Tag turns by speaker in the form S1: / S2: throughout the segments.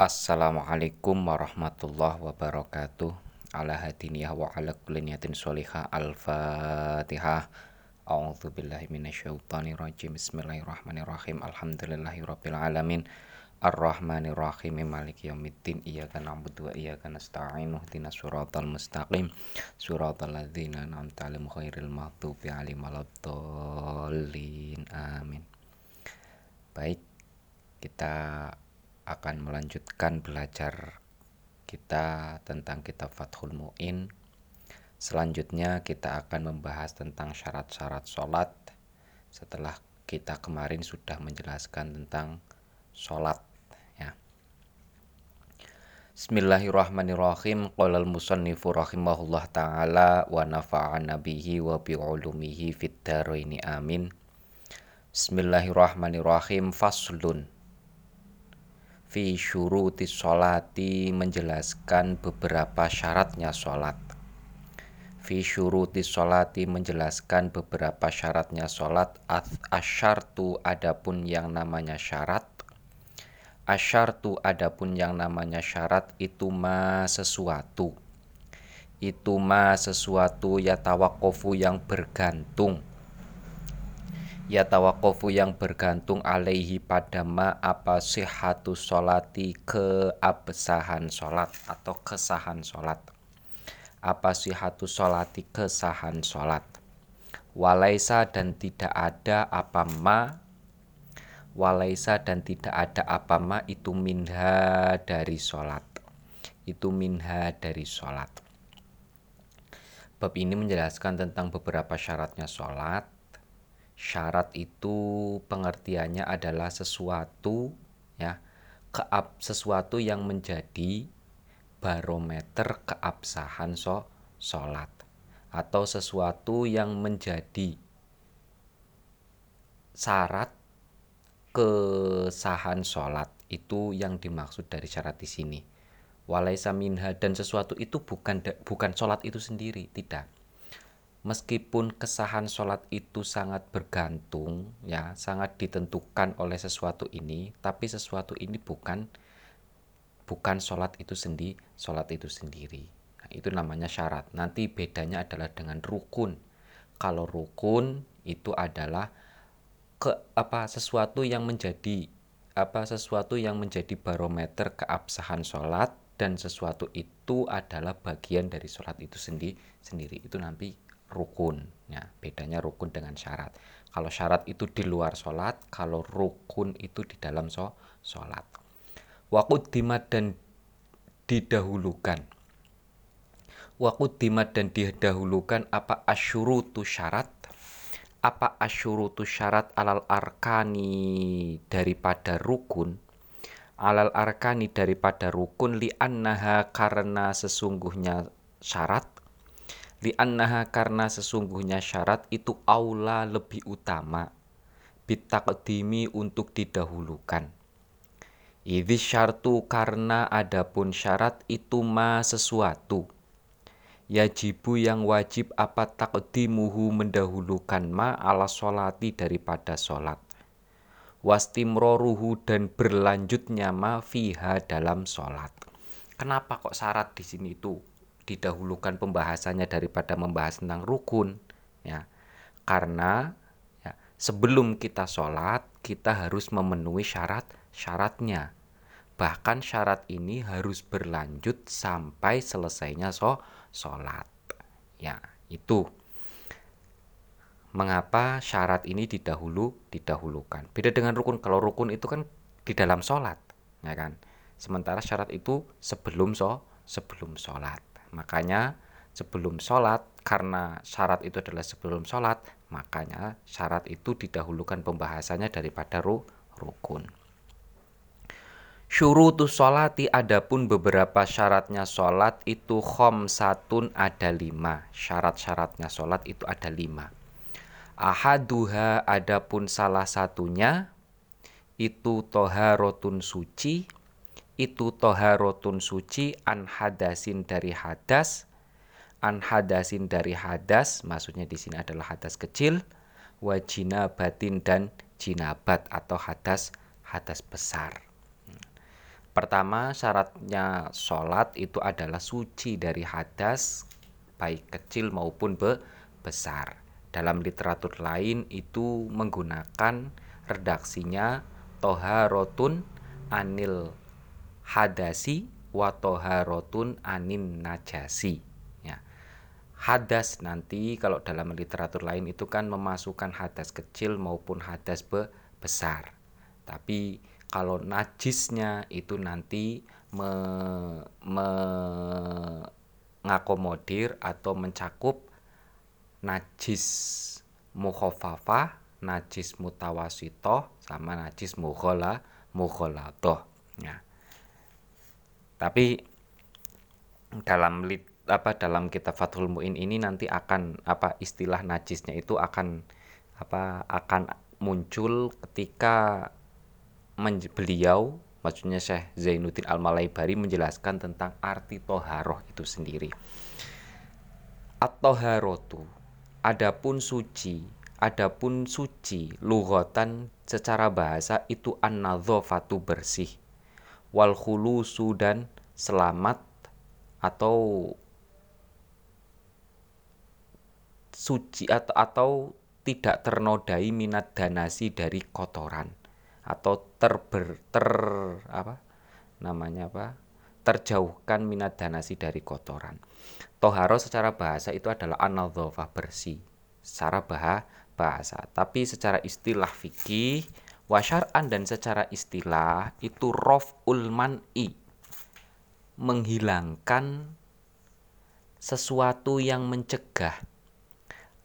S1: Assalamualaikum warahmatullahi wabarakatuh. Ala hadiniyah wa ala kulli niyatin sholihah. Al-Fatihah. A'udzu billahi minasyaitonir rajim Bismillahirrahmanirrahim. Alhamdulillahi rabbil alamin. Ar-Rahmanir Rahim Maliki yaumiddin. Iyyaka na'budu wa iyyaka nasta'in Ihdinas siratal mustaqim. Siratal ladzina an'amta 'alaihim ghairil maghdubi 'alaihim waladdallin. Amin. Baik, kita akan melanjutkan belajar kita tentang kitab Fathul Mu'in. Selanjutnya kita akan membahas tentang syarat-syarat sholat setelah kita kemarin sudah menjelaskan tentang sholat ya. Bismillahirrahmanirrahim. Qala al-musannifu rahimahullah taala wa nafa'ana bihi wa bi ulumihi fid amin. Bismillahirrahmanirrahim. Faslun fi syuruti sholati menjelaskan beberapa syaratnya sholat. Fi syuruti sholati menjelaskan beberapa syaratnya sholat. Asyartu adapun yang namanya syarat. Asyartu adapun yang namanya syarat itu ma sesuatu. Itu ma sesuatu ya tawakofu yang bergantung ya tawakofu yang bergantung alaihi pada ma apa sihatu solati keabsahan solat atau kesahan solat apa sihatu solati kesahan solat walaisa dan tidak ada apa ma. Walaisa dan tidak ada apa ma itu minha dari solat itu minha dari solat bab ini menjelaskan tentang beberapa syaratnya solat syarat itu pengertiannya adalah sesuatu ya keab sesuatu yang menjadi barometer keabsahan so sholat atau sesuatu yang menjadi syarat kesahan sholat itu yang dimaksud dari syarat di sini. Walaisa minha dan sesuatu itu bukan bukan sholat itu sendiri tidak meskipun kesahan sholat itu sangat bergantung ya sangat ditentukan oleh sesuatu ini tapi sesuatu ini bukan bukan sholat itu sendiri sholat itu sendiri. Nah, itu namanya syarat. Nanti bedanya adalah dengan rukun. Kalau rukun itu adalah ke apa sesuatu yang menjadi apa sesuatu yang menjadi barometer keabsahan sholat dan sesuatu itu adalah bagian dari sholat itu sendiri sendiri. Itu nanti rukun. Ya bedanya rukun dengan syarat. Kalau syarat itu di luar sholat kalau rukun itu di dalam so sholat. Dimat dan didahulukan. Dimat dan didahulukan apa asyurutu syarat? Apa asyurutu syarat alal arkani daripada rukun? Alal arkani daripada rukun li annaha karena sesungguhnya syarat li'annaha karena sesungguhnya syarat itu aula lebih utama. Bitakdimi untuk didahulukan. Idhi syartu karena adapun syarat itu ma sesuatu. Yajibu yang wajib apa takdimuhu mendahulukan ma ala solati daripada solat Wastimroruhu dan berlanjutnya ma fiha dalam solat Kenapa kok syarat di sini itu didahulukan pembahasannya daripada membahas tentang rukun ya. Karena ya, sebelum kita sholat kita harus memenuhi syarat syaratnya. Bahkan syarat ini harus berlanjut sampai selesainya so sholat ya itu. Mengapa syarat ini didahulu didahulukan? Beda dengan rukun. Kalau rukun itu kan di dalam sholat ya kan? Sementara syarat itu sebelum so sebelum sholat Makanya sebelum sholat, karena syarat itu adalah sebelum sholat, makanya syarat itu didahulukan pembahasannya daripada ru, rukun. Syurutus sholati adapun beberapa syaratnya sholat itu khom satun ada lima. Syarat-syaratnya sholat itu ada lima. Ahaduha adapun salah satunya itu toharotun suci itu toharotun suci an hadasin dari hadas. An hadasin dari hadas maksudnya di sini adalah hadas kecil. Batin dan jinabat atau hadas hadas besar. Pertama, syaratnya sholat itu adalah suci dari hadas, baik kecil maupun be besar. Dalam literatur lain itu menggunakan redaksinya toharotun anil hadasi wa toharotun anin najasi. Ya. Hadas nanti kalau dalam literatur lain itu kan memasukkan hadas kecil maupun hadas be besar. Tapi kalau najisnya itu nanti me, mengakomodir atau mencakup najis mukhafafah, najis mutawasitoh, sama najis mughala, mughalatoh. Ya. Tapi dalam lit, apa dalam kitab Fathul Muin ini nanti akan apa istilah najisnya itu akan apa akan muncul ketika beliau maksudnya Syekh Zainuddin Al-Malaibari menjelaskan tentang arti toharoh itu sendiri. At-toharotu, adapun suci, adapun suci, lughatan secara bahasa itu an bersih, wal khulusu dan selamat atau suci atau, atau tidak ternodai minat danasi dari kotoran atau terber ter apa namanya apa terjauhkan minat danasi dari kotoran. Toharo secara bahasa itu adalah anadhofah bersih secara bah bahasa, tapi secara istilah fikih wasyar'an dan secara istilah itu rof ulman'i menghilangkan sesuatu yang mencegah.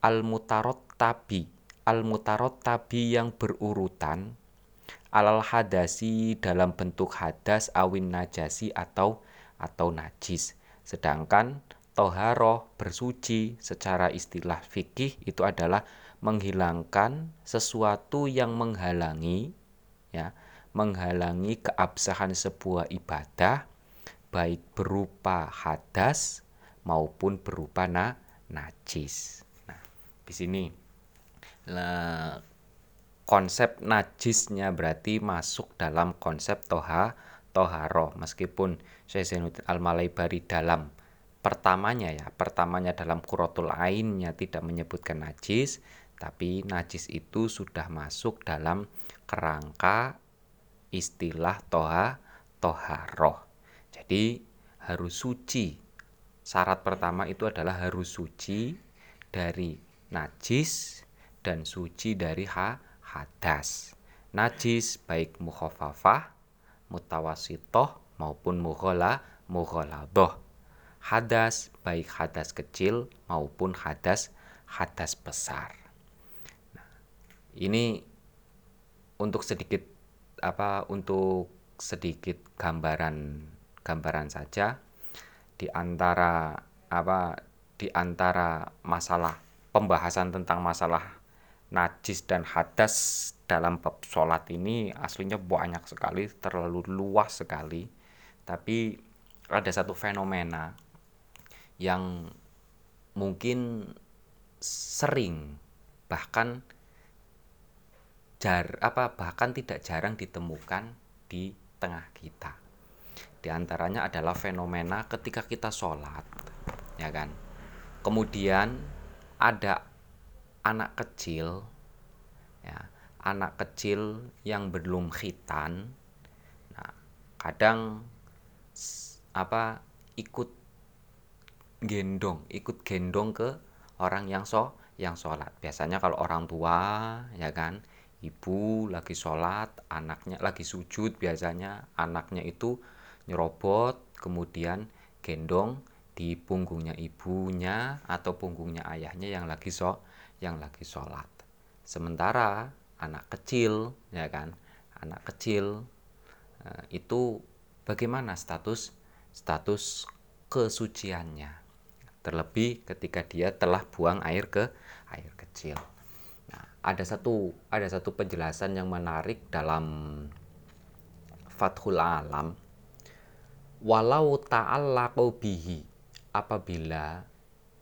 S1: Al mutarot tabi al mutarot tabi yang berurutan. Alal hadasi dalam bentuk hadas awin najasi atau atau najis. Sedangkan toharoh bersuci secara istilah fikih itu adalah menghilangkan sesuatu yang menghalangi ya menghalangi keabsahan sebuah ibadah baik berupa hadas maupun berupa na, najis. Nah, di sini nah, konsep najisnya berarti masuk dalam konsep toha toharo meskipun Syekh Zainuddin Al-Malaibari dalam pertamanya ya pertamanya dalam kurotul lainnya tidak menyebutkan najis tapi najis itu sudah masuk dalam kerangka istilah toha toharo jadi harus suci syarat pertama itu adalah harus suci dari najis dan suci dari ha hadas. Najis baik mukhafafah, mutawasitoh maupun mughala, mughaladoh. Hadas baik hadas kecil maupun hadas hadas besar. Ini untuk sedikit apa untuk sedikit gambaran gambaran saja di antara apa di antara masalah pembahasan tentang masalah najis dan hadas dalam bab sholat ini aslinya banyak sekali, terlalu luas sekali. Tapi ada satu fenomena yang mungkin sering bahkan jar apa bahkan tidak jarang ditemukan di tengah kita. Di antaranya adalah fenomena ketika kita sholat, ya kan. Kemudian ada anak kecil ya anak kecil yang belum khitan nah kadang apa ikut gendong ikut gendong ke orang yang so yang sholat biasanya kalau orang tua ya kan ibu lagi sholat anaknya lagi sujud biasanya anaknya itu nyerobot kemudian gendong di punggungnya ibunya atau punggungnya ayahnya yang lagi so yang lagi sholat. Sementara anak kecil, ya kan, anak kecil eh, itu bagaimana status status kesuciannya. Terlebih ketika dia telah buang air ke air kecil. Ada satu ada satu penjelasan yang menarik dalam Fathul Alam. Walau ta'allaqu bihi apabila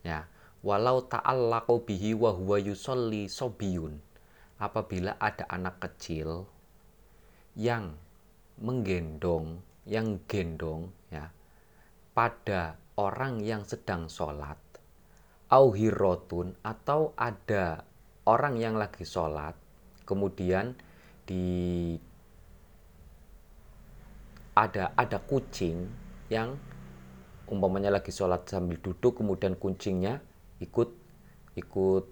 S1: ya walau ta'allaqu bihi wa huwa yusolli sobiyun apabila ada anak kecil yang menggendong yang gendong ya pada orang yang sedang sholat auhirotun atau ada orang yang lagi sholat kemudian di ada ada kucing yang umpamanya lagi sholat sambil duduk kemudian kucingnya ikut ikut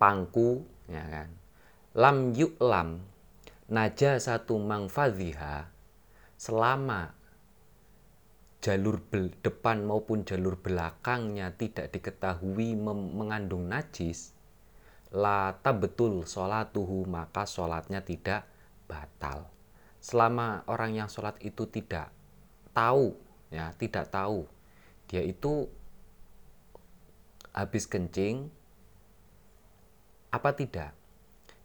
S1: pangku ya kan. Lam yu'lam naja satu mangfadhiha selama jalur depan maupun jalur belakangnya tidak diketahui mengandung najis lata betul sholatuhu maka sholatnya tidak batal. Selama orang yang sholat itu tidak tahu ya tidak tahu dia itu habis kencing apa tidak?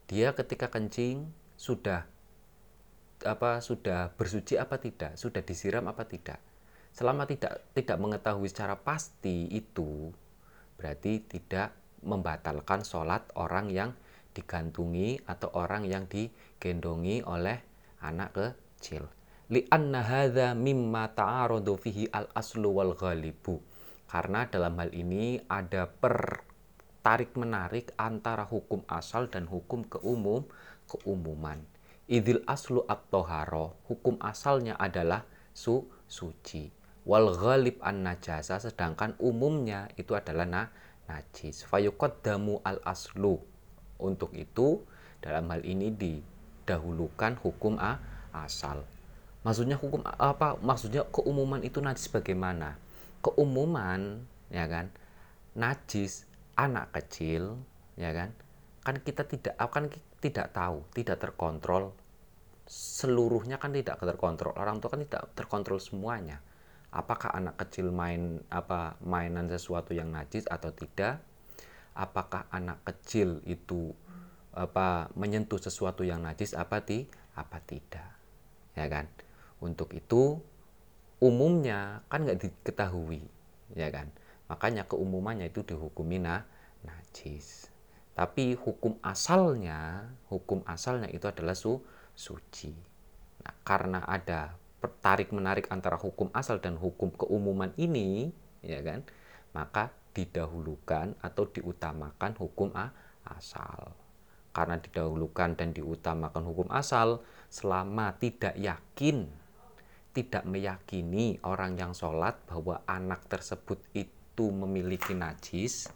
S1: Dia ketika kencing sudah apa sudah bersuci apa tidak? Sudah disiram apa tidak? Selama tidak tidak mengetahui secara pasti itu berarti tidak membatalkan sholat orang yang digantungi atau orang yang digendongi oleh anak kecil. Li'anna hadza mimma ta'aradu fihi al-aslu wal ghalibu. Karena dalam hal ini ada per tarik menarik antara hukum asal dan hukum keumum keumuman. Idil aslu at-toharo hukum asalnya adalah su suci. Wal ghalib an najasa sedangkan umumnya itu adalah na najis. Fayuqaddamu al aslu untuk itu dalam hal ini di dahulukan hukum A, asal. Maksudnya hukum apa? Maksudnya keumuman itu najis bagaimana? Keumuman ya kan? Najis anak kecil ya kan? Kan kita tidak akan tidak tahu tidak terkontrol. Seluruhnya kan tidak terkontrol. Orang tua kan tidak terkontrol semuanya apakah anak kecil main apa mainan sesuatu yang najis atau tidak? Apakah anak kecil itu apa menyentuh sesuatu yang najis apa di apa tidak? Ya kan? Untuk itu umumnya kan nggak diketahui ya kan? Makanya keumumannya itu dihukumi nah, najis. Tapi hukum asalnya hukum asalnya itu adalah su suci. Nah, karena ada tarik menarik antara hukum asal dan hukum keumuman ini ya kan? Maka didahulukan atau diutamakan hukum a, asal. Karena didahulukan dan diutamakan hukum asal selama tidak yakin tidak meyakini orang yang sholat bahwa anak tersebut itu memiliki najis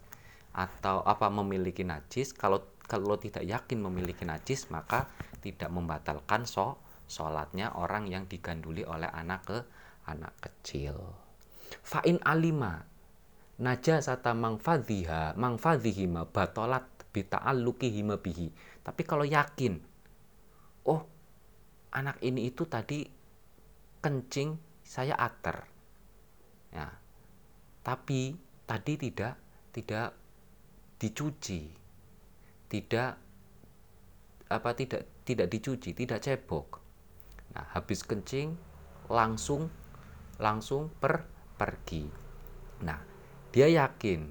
S1: atau apa memiliki najis. Kalau kalau tidak yakin memiliki najis maka tidak membatalkan so sholatnya orang yang diganduli oleh anak ke anak kecil. Fa'in alima najasata mangfadhiha mangfadhihima batolat hima bihi. Tapi kalau yakin oh anak ini itu tadi kencing saya ater. Ya. Tapi tadi tidak tidak dicuci tidak apa tidak tidak dicuci tidak cebok nah habis kencing langsung langsung per pergi. Nah dia yakin.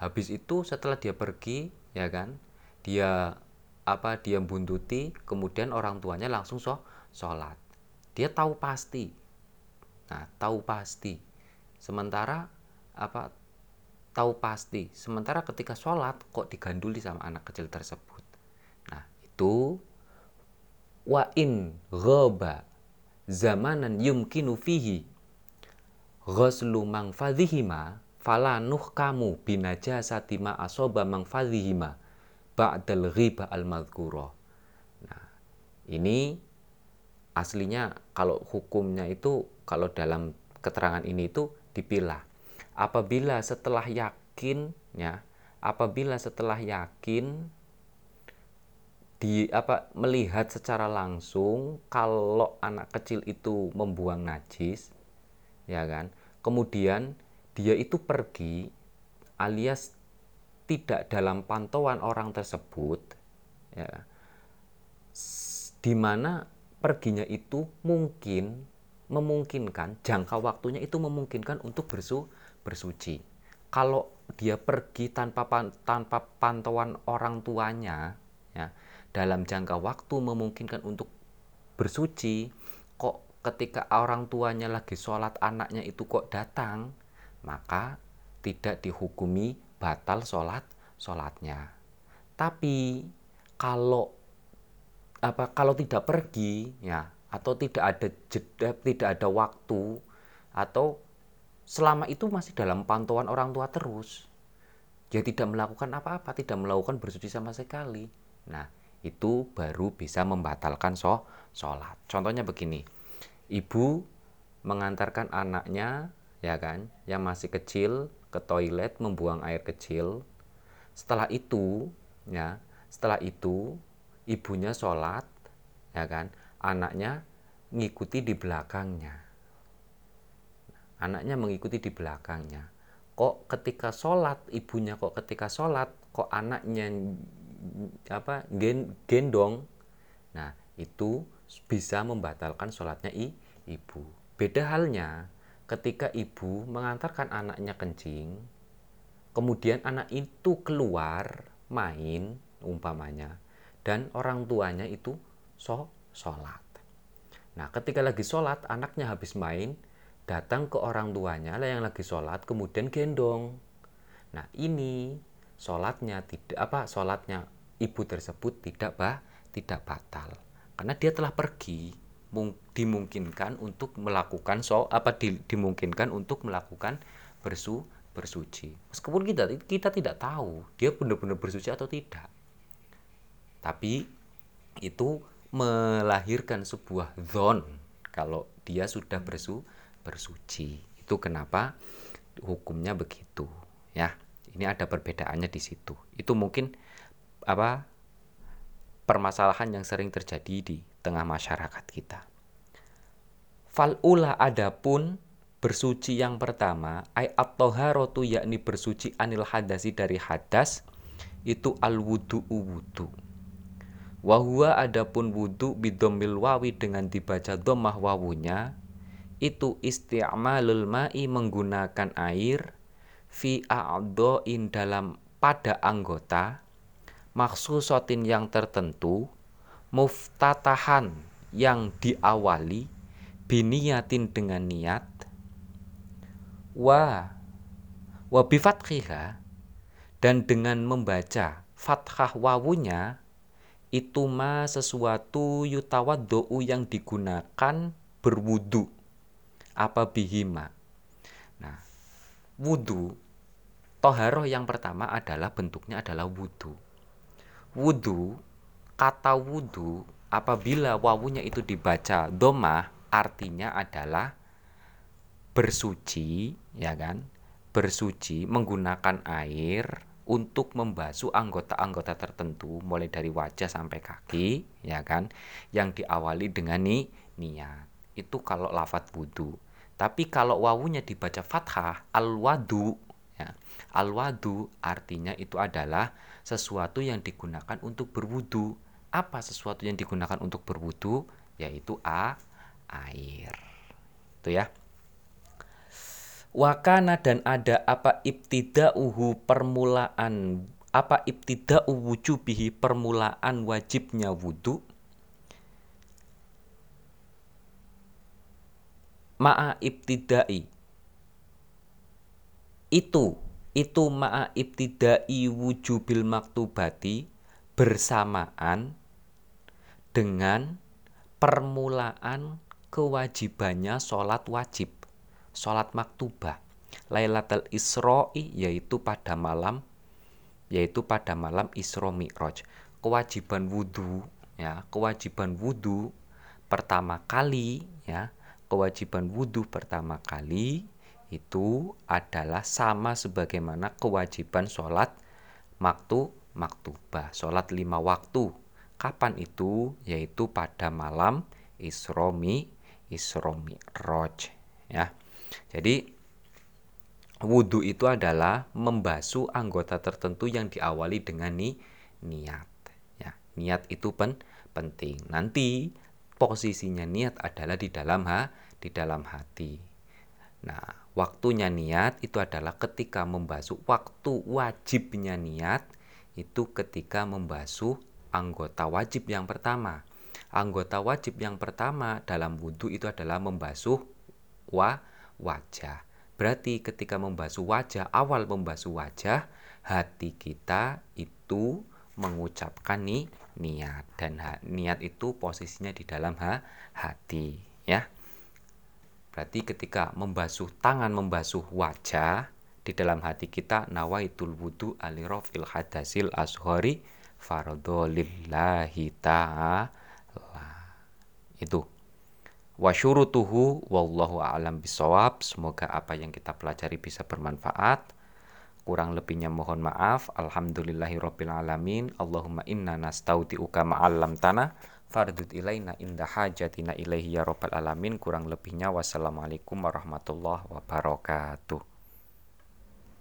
S1: Habis itu setelah dia pergi ya kan dia apa dia buntuti kemudian orang tuanya langsung so, sholat. Dia tahu pasti. Nah tahu pasti. Sementara apa tahu pasti. Sementara ketika sholat kok diganduli sama anak kecil tersebut? Nah itu wa in ghaba zamanan yumkinu fihi. Ghuslu mangfadhihima fala nuhkamu binajasati ma asoba mangfadhihima ba'dal ghiba al madhkura nah ini aslinya kalau hukumnya itu kalau dalam keterangan ini itu dipilah. Apabila setelah yakin ya apabila setelah yakin di apa melihat secara langsung kalau anak kecil itu membuang najis ya kan? Kemudian dia itu pergi alias tidak dalam pantauan orang tersebut ya. Di mana perginya itu mungkin memungkinkan jangka waktunya itu memungkinkan untuk bersu bersuci. Kalau dia pergi tanpa tanpa pantauan orang tuanya ya dalam jangka waktu memungkinkan untuk bersuci kok ketika orang tuanya lagi sholat anaknya itu kok datang maka tidak dihukumi batal sholat sholatnya. Tapi kalau apa kalau tidak pergi ya atau tidak ada jeda tidak ada waktu atau selama itu masih dalam pantauan orang tua terus dia tidak melakukan apa-apa tidak melakukan bersuci sama sekali. Nah itu baru bisa membatalkan sholat. Contohnya begini ibu mengantarkan anaknya ya kan yang masih kecil ke toilet membuang air kecil. Setelah itu ya setelah itu ibunya sholat ya kan anaknya mengikuti di belakangnya. Anaknya mengikuti di belakangnya. Kok ketika sholat ibunya kok ketika sholat kok anaknya apa gendong nah itu bisa membatalkan sholatnya i, ibu beda halnya ketika ibu mengantarkan anaknya kencing kemudian anak itu keluar main umpamanya dan orang tuanya itu so sholat. Nah, ketika lagi sholat, anaknya habis main, datang ke orang tuanya lah yang lagi sholat, kemudian gendong. Nah, ini sholatnya tidak apa sholatnya ibu tersebut tidak bah tidak batal. Karena dia telah pergi dimungkinkan untuk melakukan so apa di, dimungkinkan untuk melakukan bersu bersuci. Meskipun kita kita tidak tahu dia benar-benar bersuci atau tidak. Tapi itu melahirkan sebuah zon kalau dia sudah bersu bersuci. Itu kenapa hukumnya begitu ya. Ini ada perbedaannya di situ. Itu mungkin apa permasalahan yang sering terjadi di tengah masyarakat kita. Falula adapun bersuci yang pertama ay at-taharatu yakni bersuci anil hadasi dari hadas itu al wudu. Wudu Wahua adapun wudhu bidomil wawi dengan dibaca domah wawunya itu isti'malul ma'i menggunakan air fi a'doin dalam pada anggota maksusotin yang tertentu muftatahan yang diawali biniyatin dengan niat wa wa bifathiha dan dengan membaca fathah wawunya itu ma sesuatu yutawaddo'u yang digunakan berwudu. Apa bihima nah wudu toharoh yang pertama adalah bentuknya adalah wudu wudu kata wudu apabila wawunya itu dibaca domah artinya adalah bersuci ya kan? Bersuci menggunakan air untuk membasuh anggota-anggota tertentu mulai dari wajah sampai kaki ya kan? Yang diawali dengan ni niat. Itu kalau lafat wudhu tapi kalau wawunya dibaca fathah al-wadu ya. Al-wadu artinya itu adalah sesuatu yang digunakan untuk berwudu. Apa sesuatu yang digunakan untuk berwudu? Yaitu a air. Itu ya. Wakana dan ada apa ibtida'uhu permulaan apa ibtida'u wujubihi permulaan wajibnya wudhu ma'a ibtidai itu itu ma'a ibtidai wujubil maktubati bersamaan dengan permulaan kewajibannya sholat wajib sholat maktubah. Lailatul Isro'i yaitu pada malam yaitu pada malam Isra Mi'raj. Kewajiban wudhu ya kewajiban wudhu pertama kali ya kewajiban wudhu pertama kali itu adalah sama sebagaimana kewajiban sholat maktu maktubah sholat lima waktu kapan itu yaitu pada malam Isromi Isromi Roj ya jadi wudhu itu adalah membasuh anggota tertentu yang diawali dengan ni niat. Ya, niat itu pen penting. Nanti posisinya niat adalah di dalam ha di dalam hati. Nah, waktunya niat itu adalah ketika membasuh waktu wajibnya niat itu ketika membasuh anggota wajib yang pertama. Anggota wajib yang pertama dalam wudhu itu adalah membasuh wa wajah. Berarti ketika membasuh wajah, awal membasuh wajah, hati kita itu mengucapkan nih niat dan niat itu posisinya di dalam ha, hati ya. Berarti ketika membasuh tangan, membasuh wajah di dalam hati kita nawaitul wudu alirofil hadasil ashori fardolillahi ta'ala. Itu. Wa syurutuhu wallahu a'lam bisawab semoga apa yang kita pelajari bisa bermanfaat. Kurang lebihnya mohon maaf. Alhamdulillahirabbil alamin. Allahumma inna nastauti'uka ma'allam tanah fardut ilaina inda hajatina ilaihi ya rabbal alamin. Kurang lebihnya wassalamualaikum warahmatullahi wabarakatuh